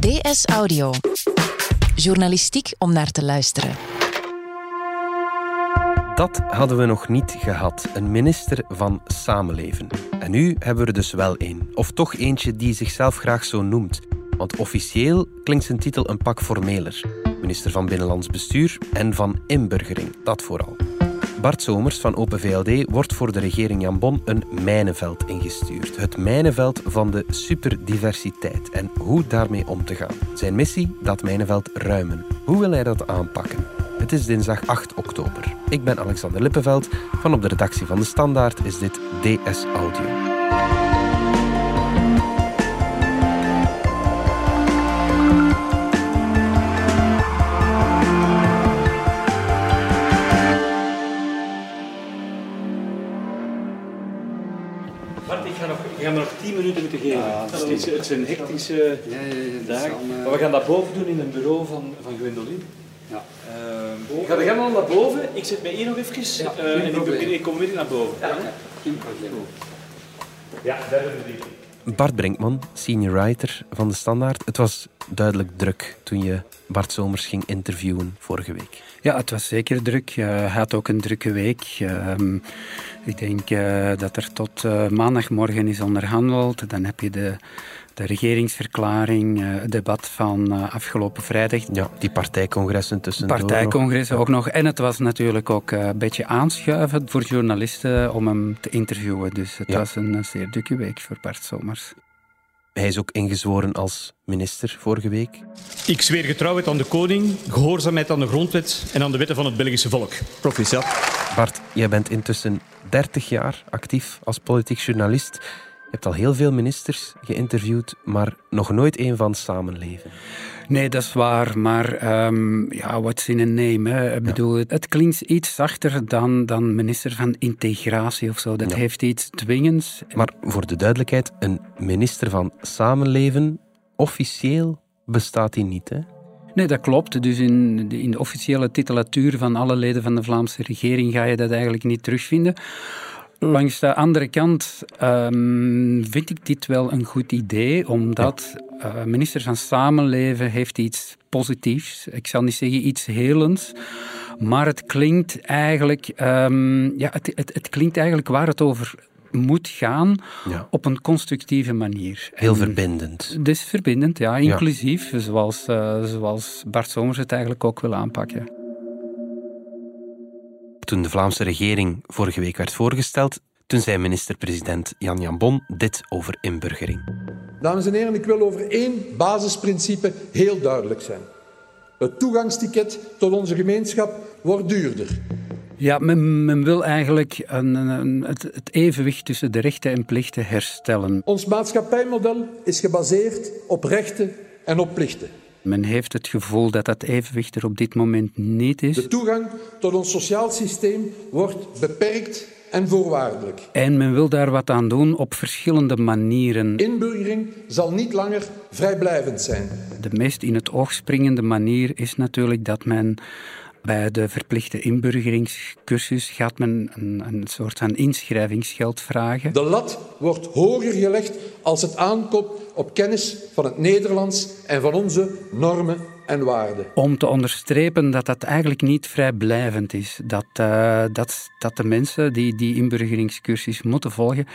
DS Audio. Journalistiek om naar te luisteren. Dat hadden we nog niet gehad. Een minister van Samenleven. En nu hebben we er dus wel één. Of toch eentje die zichzelf graag zo noemt. Want officieel klinkt zijn titel een pak formeler. Minister van Binnenlands Bestuur en van Inburgering, dat vooral. Bart Somers van Open VLD wordt voor de regering Jan Bon een mijnenveld ingestuurd. Het mijnenveld van de superdiversiteit en hoe daarmee om te gaan. Zijn missie? Dat mijnenveld ruimen. Hoe wil hij dat aanpakken? Het is dinsdag 8 oktober. Ik ben Alexander Lippenveld. Van op de redactie van De Standaard is dit DS Audio. Ik ga, nog, ik ga me nog 10 minuten moeten geven. het, is, het zijn hectische dagen. Maar we gaan dat boven doen in een bureau van, van Gwendoline. Ja. Uh, ga jij maar naar boven? Ik zit mij hier nog even Ja, eh, en ik, kom weer naar boven. Ja, geen probleem. Ja, derde verdieping. Bart Brinkman, senior writer van De Standaard. Het was duidelijk druk toen je Bart Somers ging interviewen vorige week. Ja, het was zeker druk. Hij had ook een drukke week. Ehm, ik denk eh, dat er tot eh, maandagmorgen is onderhandeld. Dan heb je de, de regeringsverklaring, eh, het debat van afgelopen vrijdag. Ja, die partijcongressen tussendoor nog. Partijcongres ook nog. En het was natuurlijk ook een beetje aanschuiven voor journalisten om hem te interviewen. Dus het Ja. was een zeer drukke week voor Bart Somers. Hij is ook ingezworen als minister vorige week. Ik zweer getrouwheid aan de koning, gehoorzaamheid aan de grondwet en aan de wetten van het Belgische volk. Proficiat. Bart, jij bent intussen 30 jaar actief als politiek journalist. Je hebt al heel veel ministers geïnterviewd, maar nog nooit één van samenleven. Nee, dat is waar, maar ehm ja, what's in a name? Hè? Ik bedoel, het, klinkt iets zachter dan, dan minister van Integratie of zo. Dat Ja. heeft iets dwingends. Maar voor de duidelijkheid, een minister van samenleven, officieel bestaat hij niet. Hè? Nee, dat klopt. Dus in de, in de officiële titulatuur van alle leden van de Vlaamse regering ga je dat eigenlijk niet terugvinden. Langs de andere kant ehm, vind ik dit wel een goed idee, omdat eh, minister van Samenleven heeft iets positiefs. Ik zal niet zeggen iets helends, maar het klinkt eigenlijk, ehm, ja, het, het, het klinkt eigenlijk waar het over moet gaan Ja. op een constructieve manier. Heel En- verbindend. is verbindend, ja, inclusief, Zoals, eh, zoals Bart Somers het eigenlijk ook wil aanpakken. Toen de Vlaamse regering vorige week werd voorgesteld, toen zei minister-president Jan Jan Bon dit over inburgering. Dames en heren, ik wil over één basisprincipe heel duidelijk zijn. Het toegangsticket tot onze gemeenschap wordt duurder. Ja, men, men wil eigenlijk een, een- het, het evenwicht tussen de rechten en plichten herstellen. Ons maatschappijmodel is gebaseerd op rechten en op plichten. Men heeft het gevoel dat dat evenwicht er op dit moment niet is. De toegang tot ons sociaal systeem wordt beperkt en voorwaardelijk. En men wil daar wat aan doen op verschillende manieren. Inburgering zal niet langer vrijblijvend zijn. De meest in het oog springende manier is natuurlijk dat men bij de verplichte inburgeringscursus gaat men een, een soort van inschrijvingsgeld vragen. De lat wordt hoger gelegd als het aankomt op kennis van het Nederlands en van onze normen en waarden. Om te onderstrepen dat dat eigenlijk niet vrijblijvend is. Dat, eh, dat, dat de mensen die die inburgeringscursus moeten volgen,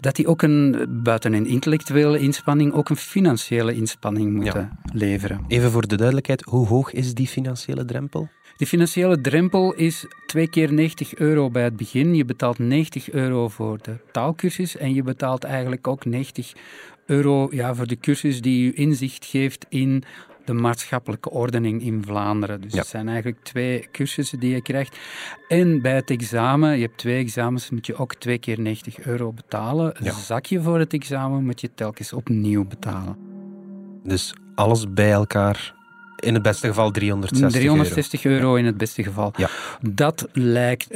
dat die ook een, buiten een intellectuele inspanning, ook een financiële inspanning moeten leveren. Even voor de duidelijkheid, hoe hoog is die financiële drempel? De financiële drempel is twee keer 90 euro bij het begin. Je betaalt 90 euro voor de taalkursus en je betaalt eigenlijk ook 90 euro ja, voor de cursus die u inzicht geeft in de maatschappelijke ordening in Vlaanderen. Dus Ja. het zijn eigenlijk twee cursussen die je krijgt. En bij het examen, je hebt twee examens, moet je ook twee keer 90 euro betalen. Een Ja. zakje voor het examen moet je telkens opnieuw betalen. Dus alles bij elkaar, in het beste geval 360 euro. 360 euro in het beste geval. Ja. Dat lijkt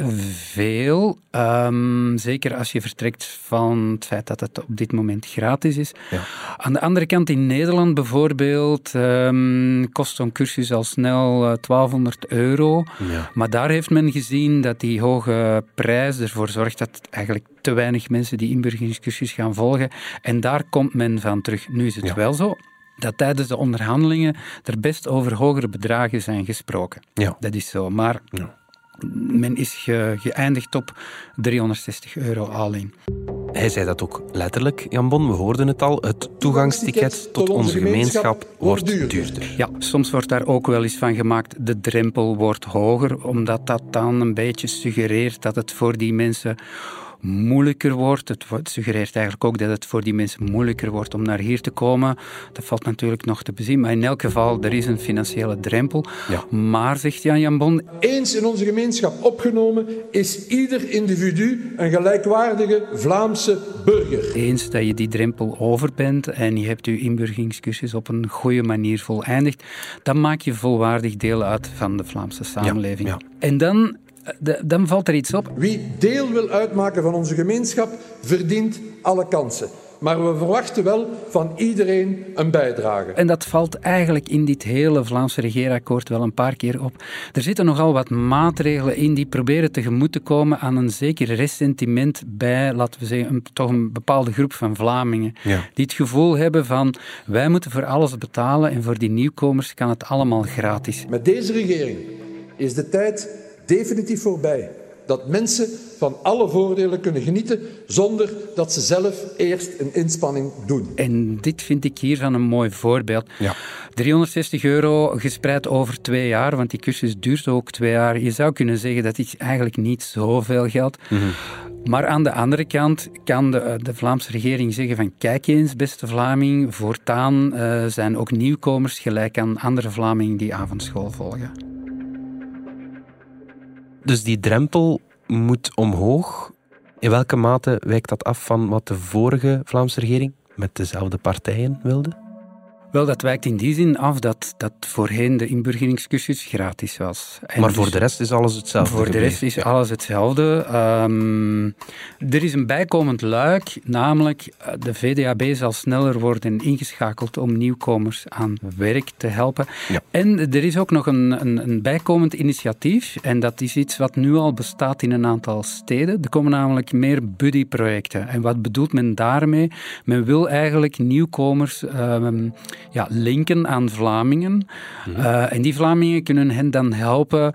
veel. ehm, zeker als je vertrekt van het feit dat het op dit moment gratis is. Ja. Aan de andere kant, in Nederland bijvoorbeeld, ehm, kost zo'n cursus al snel eh, 1200 euro. Ja. Maar daar heeft men gezien dat die hoge prijs ervoor zorgt dat eigenlijk te weinig mensen die inburgeringscursus gaan volgen. En daar komt men van terug. Nu is het wel zo dat tijdens de onderhandelingen er best over hogere bedragen zijn gesproken. Ja. Dat is zo. Maar Ja. men is ge- geëindigd op 360 euro al in. Hij zei dat ook letterlijk, Jan Bon, we hoorden het al. Het toegangsticket tot onze gemeenschap wordt duurder. Ja, soms wordt daar ook wel eens van gemaakt, de drempel wordt hoger, omdat dat dan een beetje suggereert dat het voor die mensen moeilijker wordt. Het wordt- suggereert eigenlijk ook dat het voor die mensen moeilijker wordt om naar hier te komen. Dat valt natuurlijk nog te bezien, maar in elk geval, er is een financiële drempel. Ja. Maar, zegt Jan Jan Bon, Eens in onze gemeenschap opgenomen is ieder individu een gelijkwaardige Vlaamse burger. eens dat je die drempel over bent en je hebt je inburgeringscursus op een goede manier voleindigd, dan maak je volwaardig deel uit van de Vlaamse samenleving. ja. En dan, de- dan valt er iets op. Wie deel wil uitmaken van onze gemeenschap, verdient alle kansen. Maar we verwachten wel van iedereen een bijdrage. En dat valt eigenlijk in dit hele Vlaamse regeerakkoord wel een paar keer op. Er zitten nogal wat maatregelen in die proberen tegemoet te komen aan een zeker ressentiment bij, laten we zeggen, een, toch een bepaalde groep van Vlamingen. Ja. Die het gevoel hebben van, wij moeten voor alles betalen en voor die nieuwkomers kan het allemaal gratis. Met deze regering is de tijd definitief voorbij dat mensen van alle voordelen kunnen genieten zonder dat ze zelf eerst een inspanning doen. En dit vind ik hiervan een mooi voorbeeld. Ja. 360 euro gespreid over twee jaar, want die cursus duurt ook twee jaar. Je zou kunnen zeggen dat is eigenlijk niet zoveel geld. Maar aan de andere kant kan de, de Vlaamse regering zeggen van kijk eens, beste Vlaming, voortaan eh, zijn ook nieuwkomers gelijk aan andere Vlamingen die avondschool volgen. Dus die drempel moet omhoog. In welke mate wijkt dat af van wat de vorige Vlaamse regering met dezelfde partijen wilde? Wel, dat wijkt in die zin af dat, dat voorheen de inburgeringscursus gratis was. En maar dus- voor de rest is alles hetzelfde. Voor de rest is alles hetzelfde. Ehm, er is een bijkomend luik, namelijk eh, de VDAB zal sneller worden ingeschakeld om nieuwkomers aan werk te helpen. Ja. En er is ook nog een, een, een bijkomend initiatief, en dat is iets wat nu al bestaat in een aantal steden. Er komen namelijk meer buddy-projecten. En wat bedoelt men daarmee? Men wil eigenlijk nieuwkomers ehm, ja, linken aan Vlamingen. Eh, en die Vlamingen kunnen hen dan helpen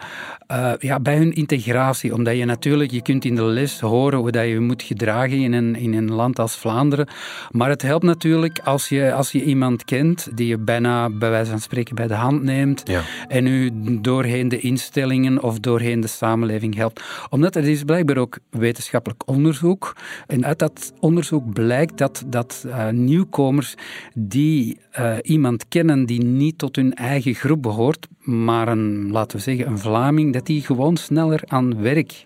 eh, ja, bij hun integratie. Omdat je natuurlijk, je kunt in de les horen hoe dat je moet gedragen in een, in een land als Vlaanderen. Maar het helpt natuurlijk als je, als je iemand kent die je bijna bij wijze van spreken bij de hand neemt Ja. en u doorheen de instellingen of doorheen de samenleving helpt. Omdat er is blijkbaar ook wetenschappelijk onderzoek. En uit dat onderzoek blijkt dat, dat eh, nieuwkomers die eh, iemand kennen die niet tot hun eigen groep behoort, maar een, laten we zeggen, een Vlaming, dat die gewoon sneller aan werk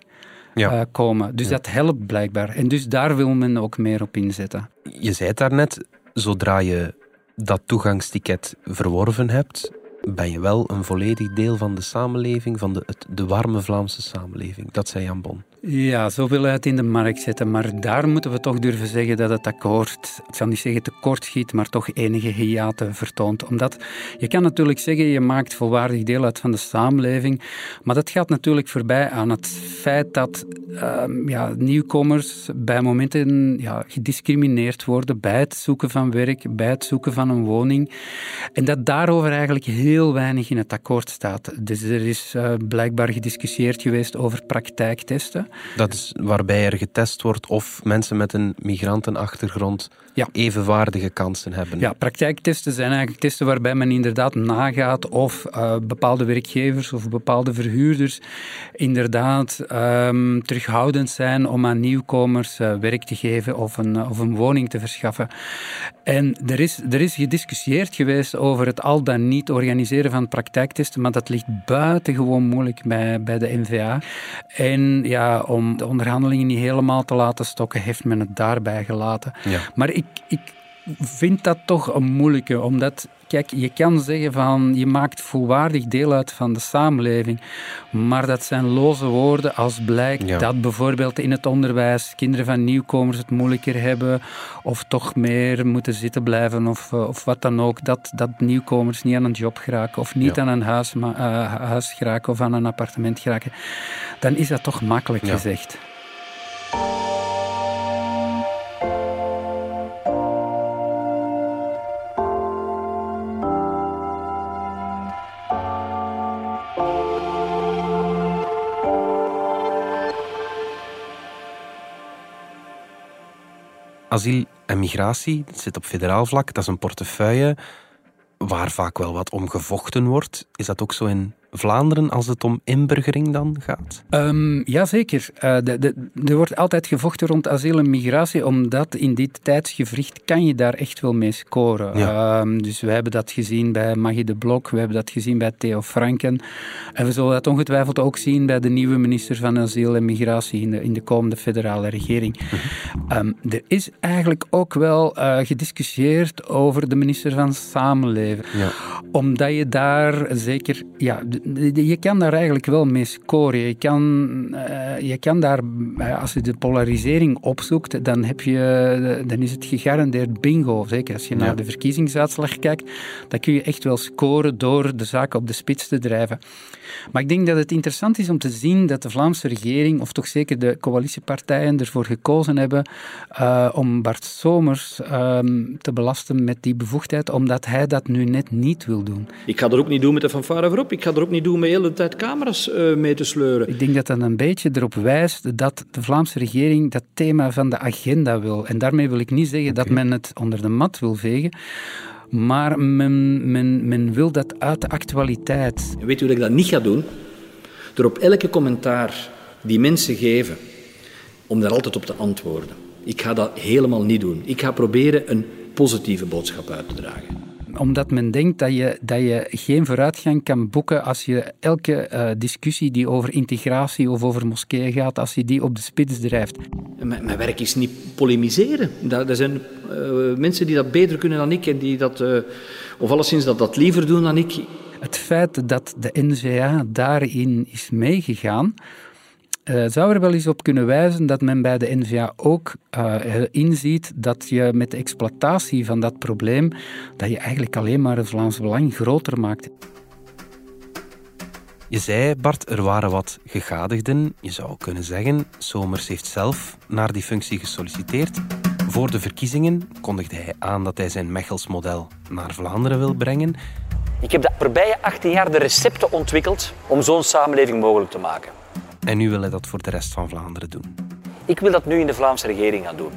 Ja. eh, komen. Dus dat helpt blijkbaar. En dus daar wil men ook meer op inzetten. Je zei het daarnet, zodra je dat toegangsticket verworven hebt, ben je wel een volledig deel van de samenleving, van de, de warme Vlaamse samenleving. Dat zei Jan Bon. Ja, zo willen het in de markt zetten. Maar daar moeten we toch durven zeggen dat het akkoord, ik zal niet zeggen tekortschiet, maar toch enige hiaten vertoont. Omdat je kan natuurlijk zeggen, je maakt volwaardig deel uit van de samenleving. Maar dat gaat natuurlijk voorbij aan het feit dat ehm, ja, nieuwkomers bij momenten ja, gediscrimineerd worden bij het zoeken van werk, bij het zoeken van een woning. En dat daarover eigenlijk heel weinig in het akkoord staat. Dus er is eh, blijkbaar gediscussieerd geweest over praktijktesten. Dat is waarbij er getest wordt of mensen met een migrantenachtergrond Ja. evenwaardige kansen hebben. Ja, praktijktesten zijn eigenlijk testen waarbij men inderdaad nagaat of eh, bepaalde werkgevers of bepaalde verhuurders inderdaad ehm, terughoudend zijn om aan nieuwkomers eh, werk te geven of een, eh, of een woning te verschaffen. En er is, er is gediscussieerd geweest over het al dan niet organiseren van praktijktesten, maar dat ligt buitengewoon moeilijk bij, bij de NVA. En ja, om de onderhandelingen niet helemaal te laten stokken, heeft men het daarbij gelaten. Ja. Maar ik, ik vind dat toch een moeilijke, omdat, kijk, je kan zeggen van je maakt volwaardig deel uit van de samenleving, maar dat zijn loze woorden als blijkt Ja. dat bijvoorbeeld in het onderwijs kinderen van nieuwkomers het moeilijker hebben of toch meer moeten zitten blijven of, eh, of wat dan ook, dat, dat nieuwkomers niet aan een job geraken of niet Ja. aan een huis, eh, huis geraken of aan een appartement geraken, dan is dat toch makkelijk Ja. gezegd. Asiel en migratie, dat zit op federaal vlak, dat is een portefeuille waar vaak wel wat om gevochten wordt. Is dat ook zo in Vlaanderen als het om inburgering dan gaat? Um, jazeker. Uh, er wordt altijd gevochten rond asiel en migratie, omdat in dit tijdsgevricht kan je daar echt wel mee scoren. Ja. Um, dus we hebben dat gezien bij Maggie de Blok, we hebben dat gezien bij Theo Franken. En we zullen dat ongetwijfeld ook zien bij de nieuwe minister van Asiel en Migratie in de, in de komende federale regering. um, er is eigenlijk ook wel uh, gediscussieerd over de minister van Samenleven. Ja. Omdat je daar zeker... Ja, je kan daar eigenlijk wel mee scoren. Je kan, uh, je kan daar, uh, als je de polarisering opzoekt, dan, heb je, dan is het gegarandeerd bingo. Zeker als je naar de verkiezingsuitslag kijkt, dan kun je echt wel scoren door de zaken op de spits te drijven. Maar ik denk dat het interessant is om te zien dat de Vlaamse regering, of toch zeker de coalitiepartijen, ervoor gekozen hebben uh, om Bart Somers um, te belasten met die bevoegdheid, omdat hij dat nu net niet wil doen. Ik ga er ook niet doen met de fanfare voorop. Ik ga er ook niet doen met de hele tijd camera's uh, mee te sleuren. Ik denk dat dat een beetje erop wijst dat de Vlaamse regering dat thema van de agenda wil. En daarmee wil ik niet zeggen okay. dat men het onder de mat wil vegen. Maar men, men, men wil dat uit de actualiteit. Weet u hoe ik dat niet ga doen? Door op elke commentaar die mensen geven, om daar altijd op te antwoorden. Ik ga dat helemaal niet doen. Ik ga proberen een positieve boodschap uit te dragen omdat men denkt dat je, dat je geen vooruitgang kan boeken als je elke uh, discussie die over integratie of over moskeeën gaat, als je die op de spits drijft. Mijn, mijn werk is niet polemiseren. Er zijn uh, mensen die dat beter kunnen dan ik en die dat, uh, of alleszins dat dat liever doen dan ik. Het feit dat de NVA daarin is meegegaan, uh, zou er wel eens op kunnen wijzen dat men bij de NVA ook uh, inziet dat je met de exploitatie van dat probleem, dat je eigenlijk alleen maar het Vlaams Belang groter maakt. Je zei, Bart, er waren wat gegadigden. Je zou kunnen zeggen, Somers heeft zelf naar die functie gesolliciteerd. Voor de verkiezingen kondigde hij aan dat hij zijn Mechels model naar Vlaanderen wil brengen. Ik heb de voorbije 18 jaar de recepten ontwikkeld om zo'n samenleving mogelijk te maken. En nu wil hij dat voor de rest van Vlaanderen doen. Ik wil dat nu in de Vlaamse regering gaan doen.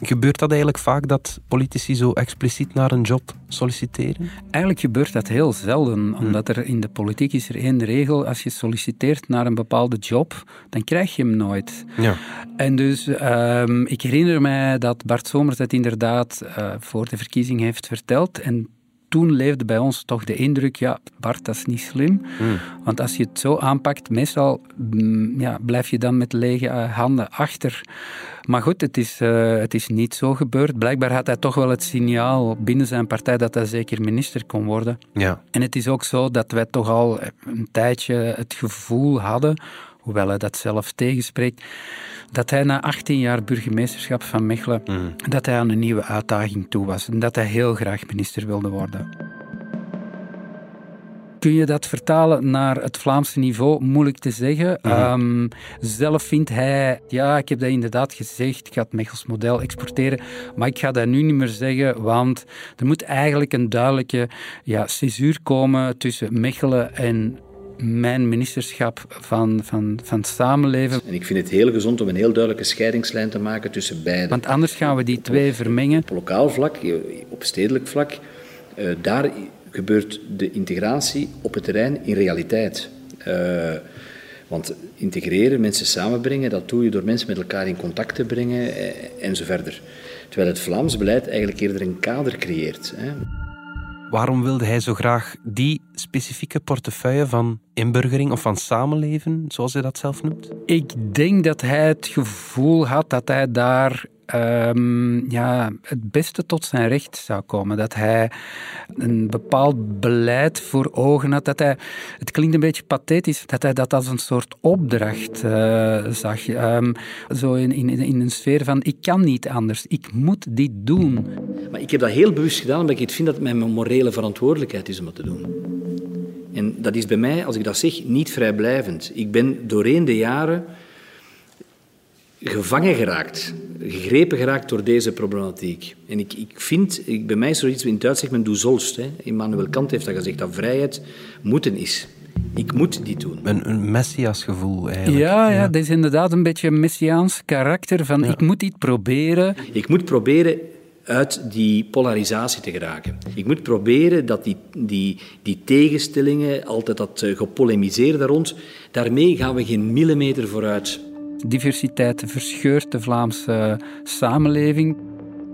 Gebeurt dat eigenlijk vaak dat politici zo expliciet naar een job solliciteren? Eigenlijk gebeurt dat heel zelden, omdat er in de politiek is er één regel: als je solliciteert naar een bepaalde job, dan krijg je hem nooit. Ja. En dus um, ik herinner mij dat Bart Somers het inderdaad uh, voor de verkiezing heeft verteld. En toen leefde bij ons toch de indruk, ja, Bart, dat is niet slim. Hmm. Want als je het zo aanpakt, meestal mm, ja, blijf je dan met lege eh, handen achter. Maar goed, het is, uh, het is niet zo gebeurd. Blijkbaar had hij toch wel het signaal binnen zijn partij dat hij zeker minister kon worden. Ja. En het is ook zo dat wij toch al een tijdje het gevoel hadden, hoewel hij dat zelf tegenspreekt, dat hij na 18 jaar burgemeesterschap van Mechelen, mm. dat hij aan een nieuwe uitdaging toe was en dat hij heel graag minister wilde worden. Kun je dat vertalen naar het Vlaamse niveau? Moeilijk te zeggen. Mhm. Ehm, zelf vindt hij, ja, ik heb dat inderdaad gezegd, ik ga het Mechels model exporteren, maar ik ga dat nu niet meer zeggen, want er moet eigenlijk een duidelijke ja, césuur komen tussen Mechelen en mijn ministerschap van, van, van samenleven. En ik vind het heel gezond om een heel duidelijke scheidingslijn te maken tussen beide. Want anders gaan we die twee vermengen. Op lokaal vlak, op stedelijk vlak, eh, daar gebeurt de integratie op het terrein in realiteit. Uh, want integreren, mensen samenbrengen, dat doe je door mensen met elkaar in contact te brengen eh, en zo verder. Terwijl het Vlaams beleid eigenlijk eerder een kader creëert. Hè. Waarom wilde hij zo graag die specifieke portefeuille van inburgering of van samenleven, zoals hij dat zelf noemt? Ik denk dat hij het gevoel had dat hij daar um, ja, het beste tot zijn recht zou komen. Dat hij een bepaald beleid voor ogen had. Dat hij, het klinkt een beetje pathetisch, dat hij dat als een soort opdracht uh, zag. Um, zo in, in, in een sfeer van, ik kan niet anders, ik moet dit doen. Maar ik heb dat heel bewust gedaan, omdat ik vind dat het mijn morele verantwoordelijkheid is om dat te doen. En dat is bij mij, als ik dat zeg, niet vrijblijvend. Ik ben doorheen de jaren gevangen geraakt, gegrepen geraakt door deze problematiek. En ik, ik vind, ik, bij mij is zoiets, in het Duits zegt men du sollst. Hè. Immanuel Kant heeft dat gezegd, dat vrijheid moeten is. Ik moet die doen. Een, een messiasgevoel eigenlijk. Ja, ja, dat is inderdaad een beetje een messiaans karakter van ik moet iets proberen. Ik moet proberen uit die polarisatie te geraken. Ik moet proberen dat die, die, die tegenstellingen, altijd dat uh, gepolemiseer daar rond, daarmee gaan we geen millimeter vooruit. Diversiteit verscheurt de Vlaamse samenleving.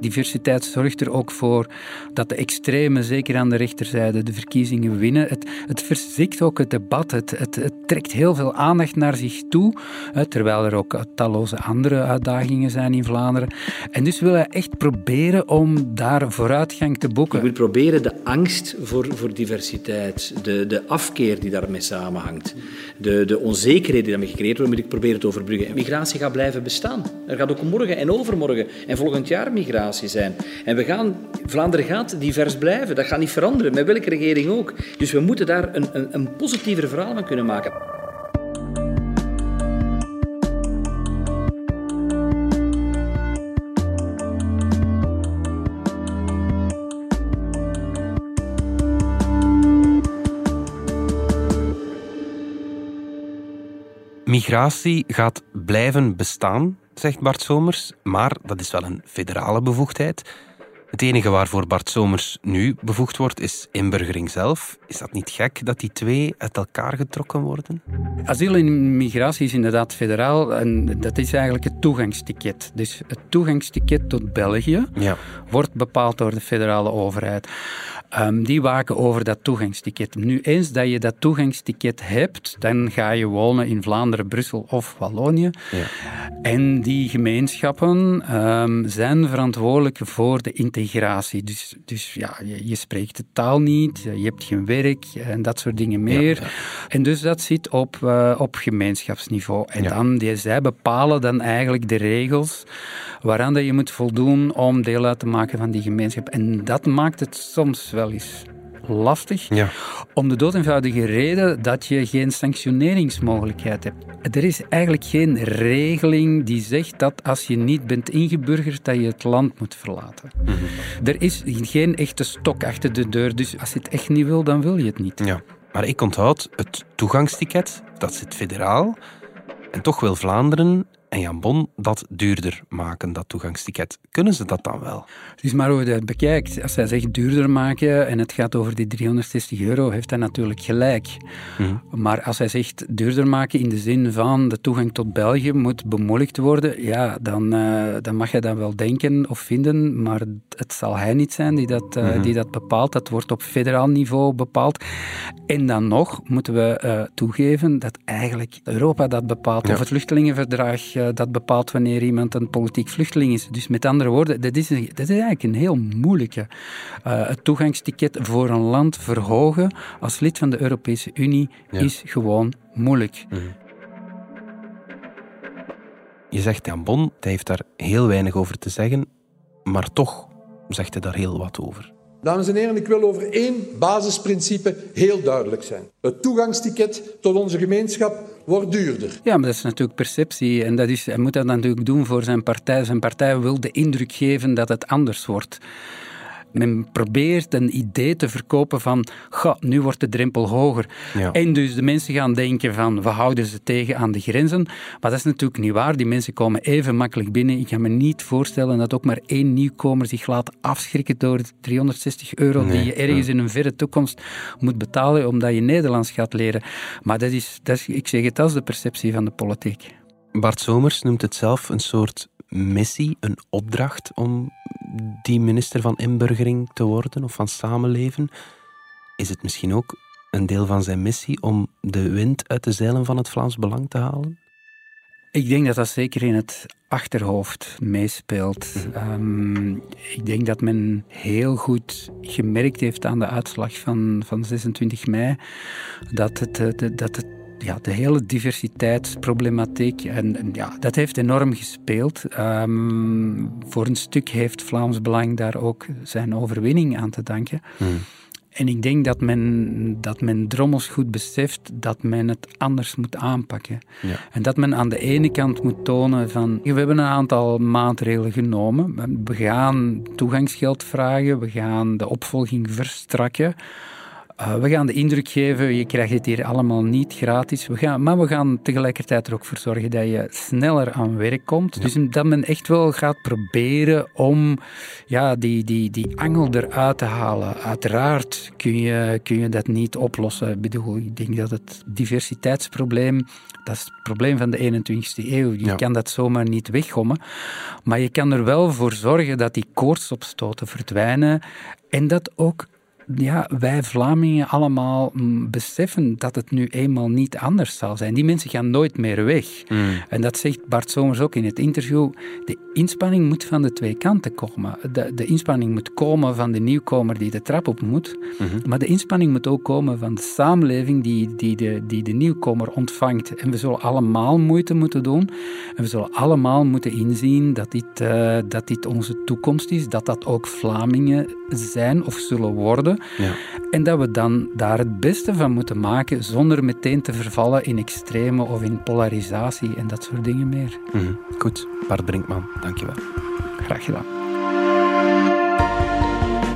Diversiteit zorgt er ook voor dat de extremen, zeker aan de rechterzijde, de verkiezingen winnen. Het, het ook het debat. Het, het, het, trekt heel veel aandacht naar zich toe, terwijl er ook talloze andere uitdagingen zijn in Vlaanderen. En dus wil hij echt proberen om daar vooruitgang te boeken. Ik wil proberen de angst voor, voor diversiteit, de, de afkeer die daarmee samenhangt, de, de onzekerheid die daarmee gecreëerd wordt, moet ik proberen te overbruggen. Migratie gaat blijven bestaan. Er gaat ook morgen en overmorgen en volgend jaar migratie zijn. En we gaan, Vlaanderen gaat divers blijven. Dat gaat niet veranderen, met welke regering ook. Dus we moeten daar een, een, een positiever verhaal van kunnen maken. Migratie gaat blijven bestaan, zegt Bart Somers, maar dat is wel een federale bevoegdheid. Het enige waarvoor Bart Somers nu bevoegd wordt, is inburgering zelf. Is dat niet gek dat die twee uit elkaar getrokken worden? Asiel en migratie is inderdaad federaal en dat is eigenlijk het toegangsticket. Dus het toegangsticket tot België ja. wordt bepaald door de federale overheid. Um, die waken over dat toegangsticket. Nu, eens dat je dat toegangsticket hebt, dan ga je wonen in Vlaanderen, Brussel of Wallonië. Ja. En die gemeenschappen um, zijn verantwoordelijk voor de integratie. Dus, dus ja, je, je, spreekt de taal niet, je hebt geen werk en dat soort dingen meer. Ja, en dus dat zit op, uh, op gemeenschapsniveau. En dan, die, zij bepalen dan eigenlijk de regels waaraan dat je moet voldoen om deel uit te maken van die gemeenschap. En dat maakt het soms wel eens lastig. Ja. Om de dood eenvoudige reden dat je geen sanctioneringsmogelijkheid hebt. Er is eigenlijk geen regeling die zegt dat als je niet bent ingeburgerd, dat je het land moet verlaten. Mhm. Er is geen echte stok achter de deur, dus als je het echt niet wil, dan wil je het niet. Ja. Maar ik onthoud het toegangsticket, dat zit federaal. En toch wil Vlaanderen en Jan Bon dat duurder maken, dat toegangsticket. Kunnen ze dat dan wel? Dus maar hoe je dat bekijkt, als hij zegt duurder maken en het gaat over die 360 euro, heeft hij natuurlijk gelijk. Mhm. Maar als hij zegt duurder maken in de zin van de toegang tot België moet bemoeilijkt worden, ja, dan, uh, dan mag je dat wel denken of vinden, maar het zal hij niet zijn die dat, uh, die dat bepaalt. Dat wordt op federaal niveau bepaald. En dan nog moeten we uh, toegeven dat eigenlijk Europa dat bepaalt, ja. of het vluchtelingenverdrag dat bepaalt wanneer iemand een politiek vluchteling is. Dus met andere woorden, dat is, dat is eigenlijk een heel moeilijke. Uh, het toegangsticket voor een land verhogen als lid van de Europese Unie is gewoon moeilijk. Mhm. Je zegt Jan Bon, hij heeft daar heel weinig over te zeggen, maar toch zegt hij daar heel wat over. Dames en heren, ik wil over één basisprincipe heel duidelijk zijn. Het toegangsticket tot onze gemeenschap wordt duurder. Ja, maar dat is natuurlijk perceptie. En dat is, hij moet dat natuurlijk doen voor zijn partij. Zijn partij wil de indruk geven dat het anders wordt. Men probeert een idee te verkopen van, ga, nu wordt de drempel hoger. Ja. En dus de mensen gaan denken van, we houden ze tegen aan de grenzen. Maar dat is natuurlijk niet waar. Die mensen komen even makkelijk binnen. Ik kan me niet voorstellen dat ook maar één nieuwkomer zich laat afschrikken door de 360 euro die je ergens in een verre toekomst moet betalen omdat je Nederlands gaat leren. Maar dat is, dat is ik zeg het, als de perceptie van de politiek. Bart Somers noemt het zelf een soort missie, een opdracht om die minister van inburgering te worden of van samenleven? Is het misschien ook een deel van zijn missie om de wind uit de zeilen van het Vlaams Belang te halen? Ik denk dat dat zeker in het achterhoofd meespeelt. Mhm. Um, ik denk dat men heel goed gemerkt heeft aan de uitslag van, van 26 mei dat het, dat het ja, de hele diversiteitsproblematiek. En, en, ja, dat heeft enorm gespeeld. Um, voor een stuk heeft Vlaams Belang daar ook zijn overwinning aan te danken. Hmm. En ik denk dat men, dat men drommels goed beseft dat men het anders moet aanpakken. Ja. En dat men aan de ene kant moet tonen van... We hebben een aantal maatregelen genomen. We gaan toegangsgeld vragen. We gaan de opvolging verstrakken. Uh, we gaan de indruk geven, je krijgt het hier allemaal niet gratis. We gaan, maar we gaan tegelijkertijd er ook voor zorgen dat je sneller aan werk komt. Dus dat men echt wel gaat proberen om ja, die, die, die angel eruit te halen. Uiteraard kun je, kun je dat niet oplossen. Ik bedoel, ik denk dat het diversiteitsprobleem, dat is het probleem van de 21ste eeuw. Je kan dat zomaar niet weggommen. Maar je kan er wel voor zorgen dat die koortsopstoten verdwijnen en dat ook ja, wij Vlamingen allemaal mm, beseffen dat het nu eenmaal niet anders zal zijn. Die mensen gaan nooit meer weg. Mm. En dat zegt Bart Somers ook in het interview. De inspanning moet van de twee kanten komen. De, de inspanning moet komen van de nieuwkomer die de trap op moet. Mhm. Maar de inspanning moet ook komen van de samenleving die, die, de, die de nieuwkomer ontvangt. En we zullen allemaal moeite moeten doen. En we zullen allemaal moeten inzien dat dit, uh, dat dit onze toekomst is. Dat dat ook Vlamingen zijn of zullen worden. Ja. En dat we dan daar het beste van moeten maken zonder meteen te vervallen in extreme of in polarisatie en dat soort dingen meer. Mhm. Goed, Bart Brinkman, dankjewel. Graag gedaan.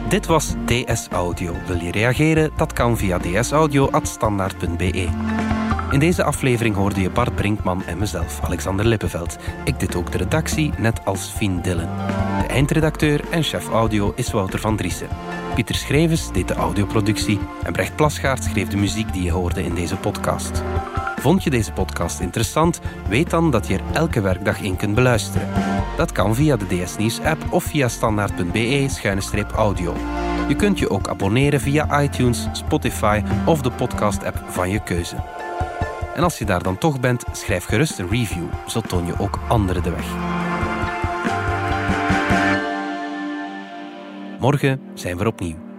Dit was DS Audio. Wil je reageren? Dat kan via dsaudio.standaard.be. In deze aflevering hoorde je Bart Brinkman en mezelf, Alexander Lippenveld. Ik dit ook de redactie, net als Fien Dillen. De eindredacteur en chef audio is Wouter van Driessen. Pieter Schrevens deed de audioproductie en Brecht Plasgaard schreef de muziek die je hoorde in deze podcast. Vond je deze podcast interessant? Weet dan dat je er elke werkdag in kunt beluisteren. Dat kan via de DS Nieuws app of via standaard.be-audio. Je kunt je ook abonneren via iTunes, Spotify of de podcast-app van je keuze. En als je daar dan toch bent, schrijf gerust een review, zo toon je ook anderen de weg. Morgen zijn we opnieuw.